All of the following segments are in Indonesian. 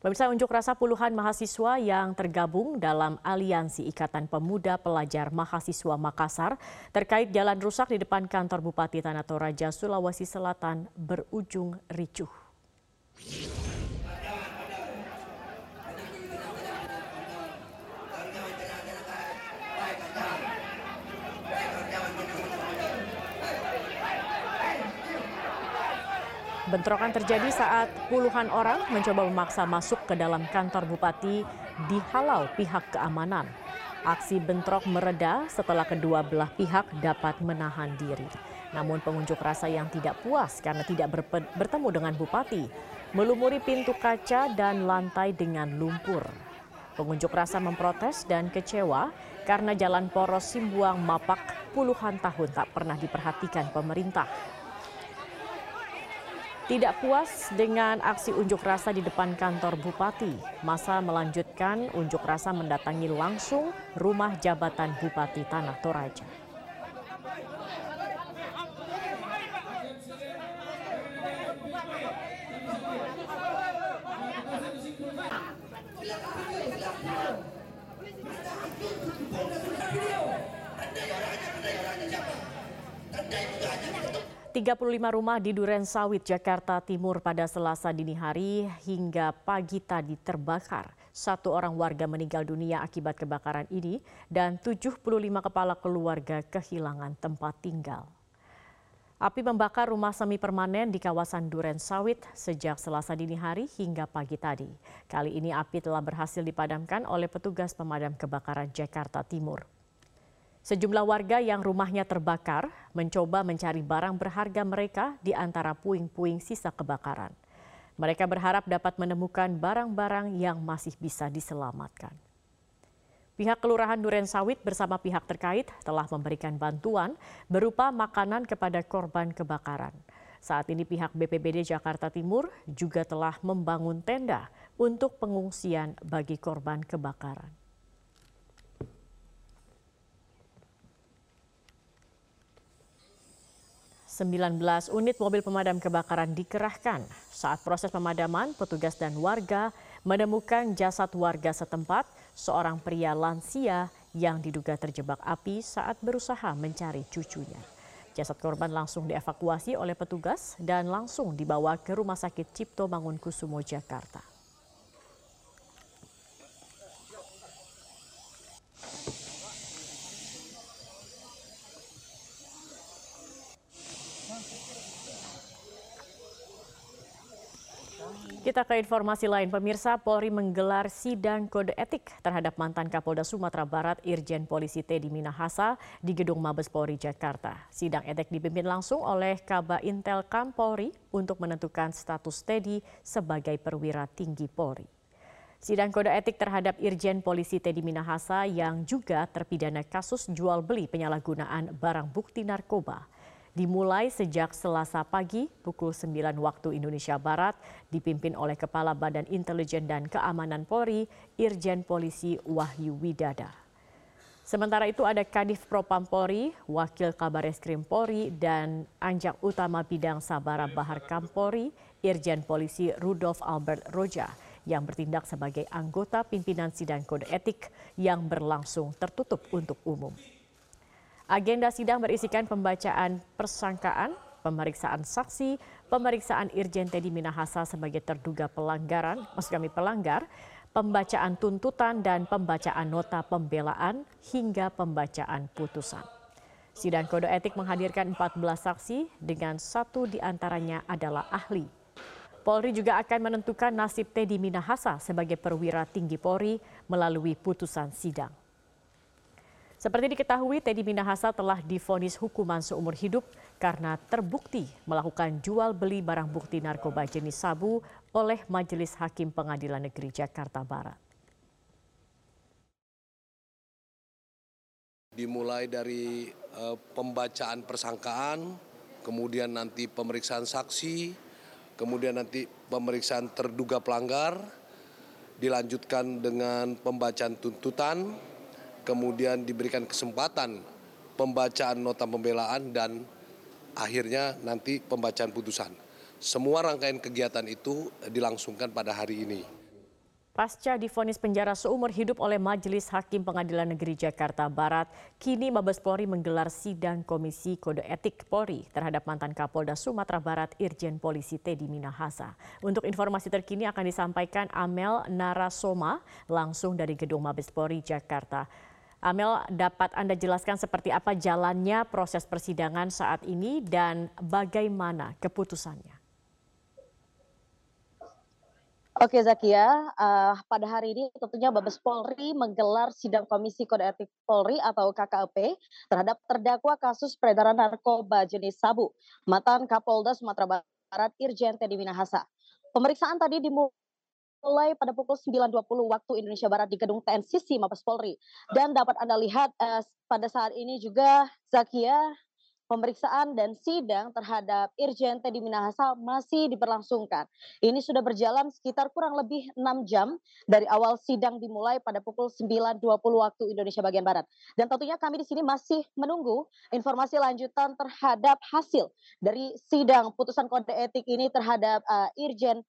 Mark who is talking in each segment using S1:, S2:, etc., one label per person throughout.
S1: Pemirsa unjuk rasa puluhan mahasiswa yang tergabung dalam Aliansi Ikatan Pemuda Pelajar Mahasiswa Makassar terkait jalan rusak di depan kantor Bupati Tanah Toraja, Sulawesi Selatan berujung ricuh. Bentrokan terjadi saat puluhan orang mencoba memaksa masuk ke dalam kantor bupati dihalau pihak keamanan. Aksi bentrok mereda setelah kedua belah pihak dapat menahan diri. Namun pengunjuk rasa yang tidak puas karena tidak bertemu dengan bupati melumuri pintu kaca dan lantai dengan lumpur. Pengunjuk rasa memprotes dan kecewa karena jalan poros Simbuang Mapak puluhan tahun tak pernah diperhatikan pemerintah. Tidak puas dengan aksi unjuk rasa di depan kantor bupati, masa melanjutkan unjuk rasa mendatangi langsung rumah jabatan bupati Tanah Toraja. 35 rumah di Duren Sawit, Jakarta Timur pada selasa dini hari hingga pagi tadi terbakar. Satu orang warga meninggal dunia akibat kebakaran ini dan 75 kepala keluarga kehilangan tempat tinggal. Api membakar rumah semi permanen di kawasan Duren Sawit sejak selasa dini hari hingga pagi tadi. Kali ini api telah berhasil dipadamkan oleh petugas pemadam kebakaran Jakarta Timur. Sejumlah warga yang rumahnya terbakar mencoba mencari barang berharga mereka di antara puing-puing sisa kebakaran. Mereka berharap dapat menemukan barang-barang yang masih bisa diselamatkan. Pihak Kelurahan Duren Sawit bersama pihak terkait telah memberikan bantuan berupa makanan kepada korban kebakaran. Saat ini pihak BPBD Jakarta Timur juga telah membangun tenda untuk pengungsian bagi korban kebakaran. 19 unit mobil pemadam kebakaran dikerahkan. Saat proses pemadaman, petugas dan warga menemukan jasad warga setempat, seorang pria lansia yang diduga terjebak api saat berusaha mencari cucunya. Jasad korban langsung dievakuasi oleh petugas dan langsung dibawa ke Rumah Sakit Cipto Mangunkusumo, Jakarta. Kita ke informasi lain, pemirsa Polri menggelar sidang kode etik terhadap mantan Kapolda Sumatera Barat Irjen Polisi Teddy Minahasa di Gedung Mabes Polri Jakarta. Sidang etik dipimpin langsung oleh Kaba Intel Kam Polri untuk menentukan status Teddy sebagai perwira tinggi Polri. Sidang kode etik terhadap Irjen Polisi Teddy Minahasa yang juga terpidana kasus jual beli penyalahgunaan barang bukti narkoba dimulai sejak Selasa pagi pukul 9 waktu Indonesia Barat dipimpin oleh Kepala Badan Intelijen dan Keamanan Polri Irjen Polisi Wahyu Widada. Sementara itu ada Kadif Propam Polri, Wakil Kabar Eskrim Polri, dan Anjak Utama Bidang Sabara Bahar Kampori, Irjen Polisi Rudolf Albert Roja, yang bertindak sebagai anggota pimpinan sidang kode etik yang berlangsung tertutup untuk umum. Agenda sidang berisikan pembacaan persangkaan, pemeriksaan saksi, pemeriksaan Irjen Teddy Minahasa sebagai terduga pelanggaran, maksud kami pelanggar, pembacaan tuntutan dan pembacaan nota pembelaan hingga pembacaan putusan. Sidang kode etik menghadirkan 14 saksi dengan satu di antaranya adalah ahli. Polri juga akan menentukan nasib Teddy Minahasa sebagai perwira tinggi Polri melalui putusan sidang. Seperti diketahui, Teddy Minahasa telah difonis hukuman seumur hidup karena terbukti melakukan jual beli barang bukti narkoba jenis sabu oleh Majelis Hakim Pengadilan Negeri Jakarta Barat.
S2: Dimulai dari uh, pembacaan persangkaan, kemudian nanti pemeriksaan saksi, kemudian nanti pemeriksaan terduga pelanggar, dilanjutkan dengan pembacaan tuntutan, kemudian diberikan kesempatan pembacaan nota pembelaan dan akhirnya nanti pembacaan putusan. Semua rangkaian kegiatan itu dilangsungkan pada hari ini.
S1: Pasca difonis penjara seumur hidup oleh Majelis Hakim Pengadilan Negeri Jakarta Barat, kini Mabes Polri menggelar sidang Komisi Kode Etik Polri terhadap mantan Kapolda Sumatera Barat Irjen Polisi Teddy Minahasa. Untuk informasi terkini akan disampaikan Amel Narasoma langsung dari Gedung Mabes Polri Jakarta. Amel, dapat Anda jelaskan seperti apa jalannya proses persidangan saat ini dan bagaimana keputusannya?
S3: Oke Zakia, uh, pada hari ini tentunya Mabes Polri menggelar sidang Komisi Kode Etik Polri atau KKP terhadap terdakwa kasus peredaran narkoba jenis sabu, mantan Kapolda Sumatera Barat Irjen Teddy Minahasa. Pemeriksaan tadi dimulai pada pukul 9.20 waktu Indonesia Barat di gedung TNCC Mabes Polri. Dan dapat Anda lihat uh, pada saat ini juga Zakia pemeriksaan dan sidang terhadap Irjen Teddy Minahasa masih diberlangsungkan. Ini sudah berjalan sekitar kurang lebih 6 jam dari awal sidang dimulai pada pukul 9.20 waktu Indonesia bagian Barat. Dan tentunya kami di sini masih menunggu informasi lanjutan terhadap hasil dari sidang putusan kode etik ini terhadap uh, Irjen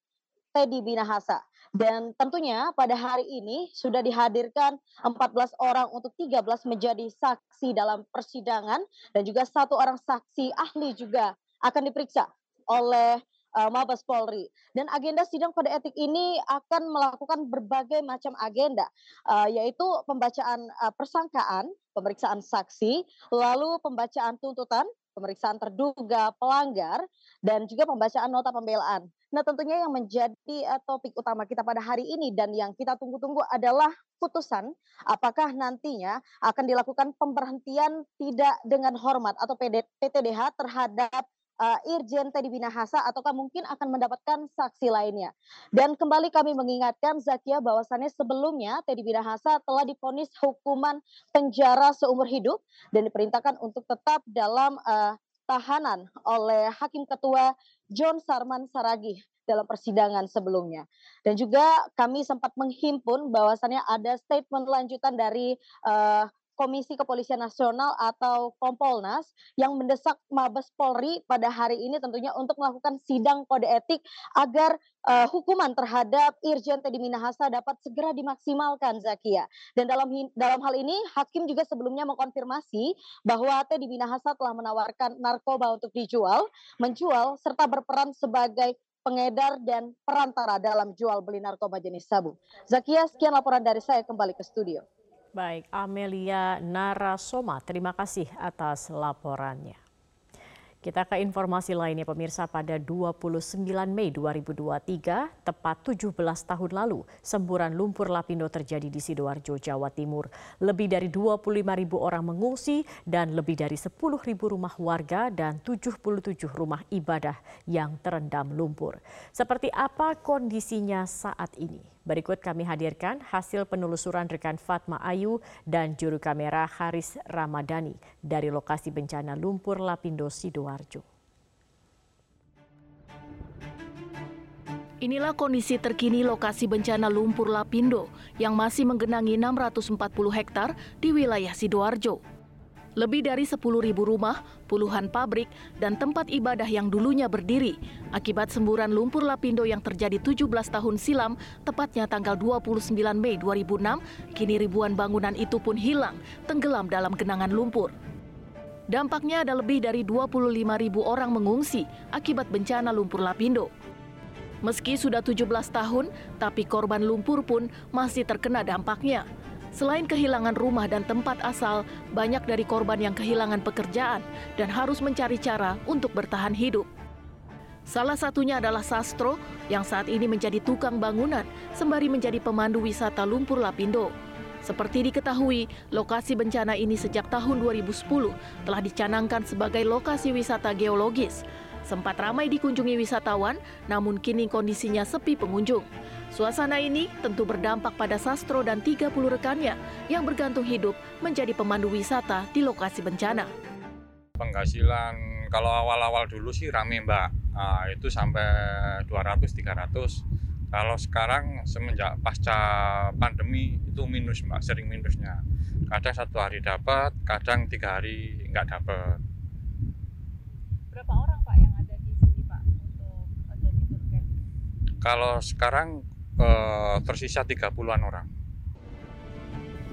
S3: Teddy Minahasa. Dan tentunya pada hari ini sudah dihadirkan 14 orang untuk 13 menjadi saksi dalam persidangan dan juga satu orang saksi ahli juga akan diperiksa oleh uh, Mabes Polri. Dan agenda sidang kode etik ini akan melakukan berbagai macam agenda, uh, yaitu pembacaan uh, persangkaan, pemeriksaan saksi, lalu pembacaan tuntutan, pemeriksaan terduga pelanggar, dan juga pembacaan nota pembelaan. Nah tentunya yang menjadi uh, topik utama kita pada hari ini dan yang kita tunggu-tunggu adalah putusan apakah nantinya akan dilakukan pemberhentian tidak dengan hormat atau PTDH terhadap uh, Irjen Teddy Minahasa ataukah mungkin akan mendapatkan saksi lainnya. Dan kembali kami mengingatkan Zakia bahwasannya sebelumnya Teddy Minahasa telah diponis hukuman penjara seumur hidup dan diperintahkan untuk tetap dalam uh, tahanan oleh Hakim Ketua John Sarman Saragi dalam persidangan sebelumnya. Dan juga kami sempat menghimpun bahwasannya ada statement lanjutan dari uh, Komisi Kepolisian Nasional atau Kompolnas yang mendesak Mabes Polri pada hari ini tentunya untuk melakukan sidang kode etik agar uh, hukuman terhadap Irjen Teddy Minahasa dapat segera dimaksimalkan Zakia. Dan dalam dalam hal ini hakim juga sebelumnya mengkonfirmasi bahwa Teddy Minahasa telah menawarkan narkoba untuk dijual, menjual serta berperan sebagai pengedar dan perantara dalam jual beli narkoba jenis sabu. Zakia, sekian laporan dari saya kembali ke studio.
S1: Baik, Amelia Narasoma, terima kasih atas laporannya. Kita ke informasi lainnya pemirsa pada 29 Mei 2023, tepat 17 tahun lalu, semburan lumpur lapindo terjadi di Sidoarjo, Jawa Timur. Lebih dari 25 ribu orang mengungsi dan lebih dari 10 ribu rumah warga dan 77 rumah ibadah yang terendam lumpur. Seperti apa kondisinya saat ini? Berikut kami hadirkan hasil penelusuran rekan Fatma Ayu dan juru kamera Haris Ramadhani dari lokasi bencana lumpur Lapindo Sidoarjo.
S4: Inilah kondisi terkini lokasi bencana lumpur Lapindo yang masih menggenangi 640 hektar di wilayah Sidoarjo. Lebih dari 10.000 rumah, puluhan pabrik, dan tempat ibadah yang dulunya berdiri akibat semburan lumpur lapindo yang terjadi 17 tahun silam, tepatnya tanggal 29 Mei 2006, kini ribuan bangunan itu pun hilang, tenggelam dalam genangan lumpur. Dampaknya ada lebih dari 25.000 orang mengungsi akibat bencana lumpur lapindo. Meski sudah 17 tahun, tapi korban lumpur pun masih terkena dampaknya. Selain kehilangan rumah dan tempat asal, banyak dari korban yang kehilangan pekerjaan dan harus mencari cara untuk bertahan hidup. Salah satunya adalah Sastro yang saat ini menjadi tukang bangunan sembari menjadi pemandu wisata lumpur Lapindo. Seperti diketahui, lokasi bencana ini sejak tahun 2010 telah dicanangkan sebagai lokasi wisata geologis. Sempat ramai dikunjungi wisatawan, namun kini kondisinya sepi pengunjung. Suasana ini tentu berdampak pada Sastro dan 30 rekannya yang bergantung hidup menjadi pemandu wisata di lokasi bencana.
S5: Penghasilan kalau awal-awal dulu sih rame mbak, nah, itu sampai 200-300. Kalau sekarang semenjak pasca pandemi itu minus mbak, sering minusnya. Kadang satu hari dapat, kadang tiga hari nggak dapat.
S6: Berapa orang pak yang ada di sini pak untuk jadi tour
S5: Kalau sekarang eh, tersisa 30-an orang.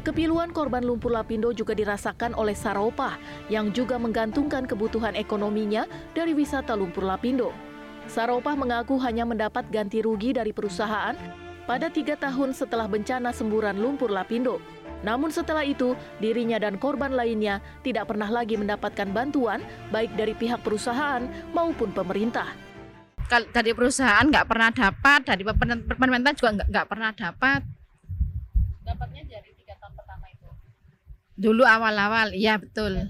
S4: Kepiluan korban lumpur lapindo juga dirasakan oleh Saropah yang juga menggantungkan kebutuhan ekonominya dari wisata lumpur lapindo. Saropah mengaku hanya mendapat ganti rugi dari perusahaan pada tiga tahun setelah bencana semburan lumpur lapindo. Namun setelah itu, dirinya dan korban lainnya tidak pernah lagi mendapatkan bantuan baik dari pihak perusahaan maupun pemerintah.
S7: Kalau dari perusahaan nggak pernah dapat, dari pemer- pemerintah juga nggak pernah dapat.
S6: Dapatnya dari tiga tahun pertama itu.
S7: Dulu awal-awal, iya betul.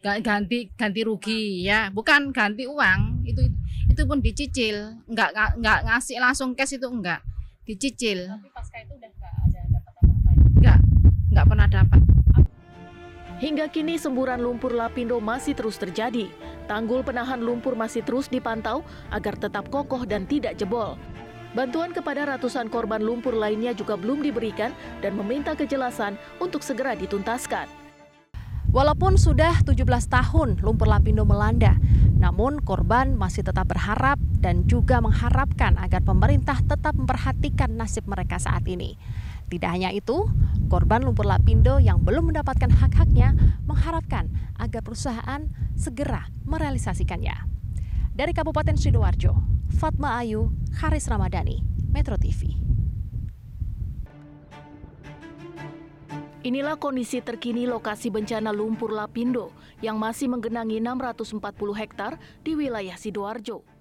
S7: Ga- Ganti ganti rugi, ya bukan ganti uang. Itu itu pun dicicil, nggak nggak nggak ngasih langsung cash itu enggak, dicicil,
S6: Tapi pasca itu udah nggak ada dapat apa-apa. ya?
S7: nggak nggak pernah dapat.
S4: Hingga kini semburan lumpur lapindo masih terus terjadi. Tanggul penahan lumpur masih terus dipantau agar tetap kokoh dan tidak jebol. Bantuan kepada ratusan korban lumpur lainnya juga belum diberikan dan meminta kejelasan untuk segera dituntaskan.
S8: Walaupun sudah 17 tahun lumpur lapindo melanda, namun korban masih tetap berharap dan juga mengharapkan agar pemerintah tetap memperhatikan nasib mereka saat ini. Tidak hanya itu, korban lumpur lapindo yang belum mendapatkan hak-haknya mengharapkan agar perusahaan segera merealisasikannya. Dari Kabupaten Sidoarjo, Fatma Ayu, Haris Ramadhani, Metro TV.
S4: Inilah kondisi terkini lokasi bencana lumpur lapindo yang masih menggenangi 640 hektar di wilayah Sidoarjo.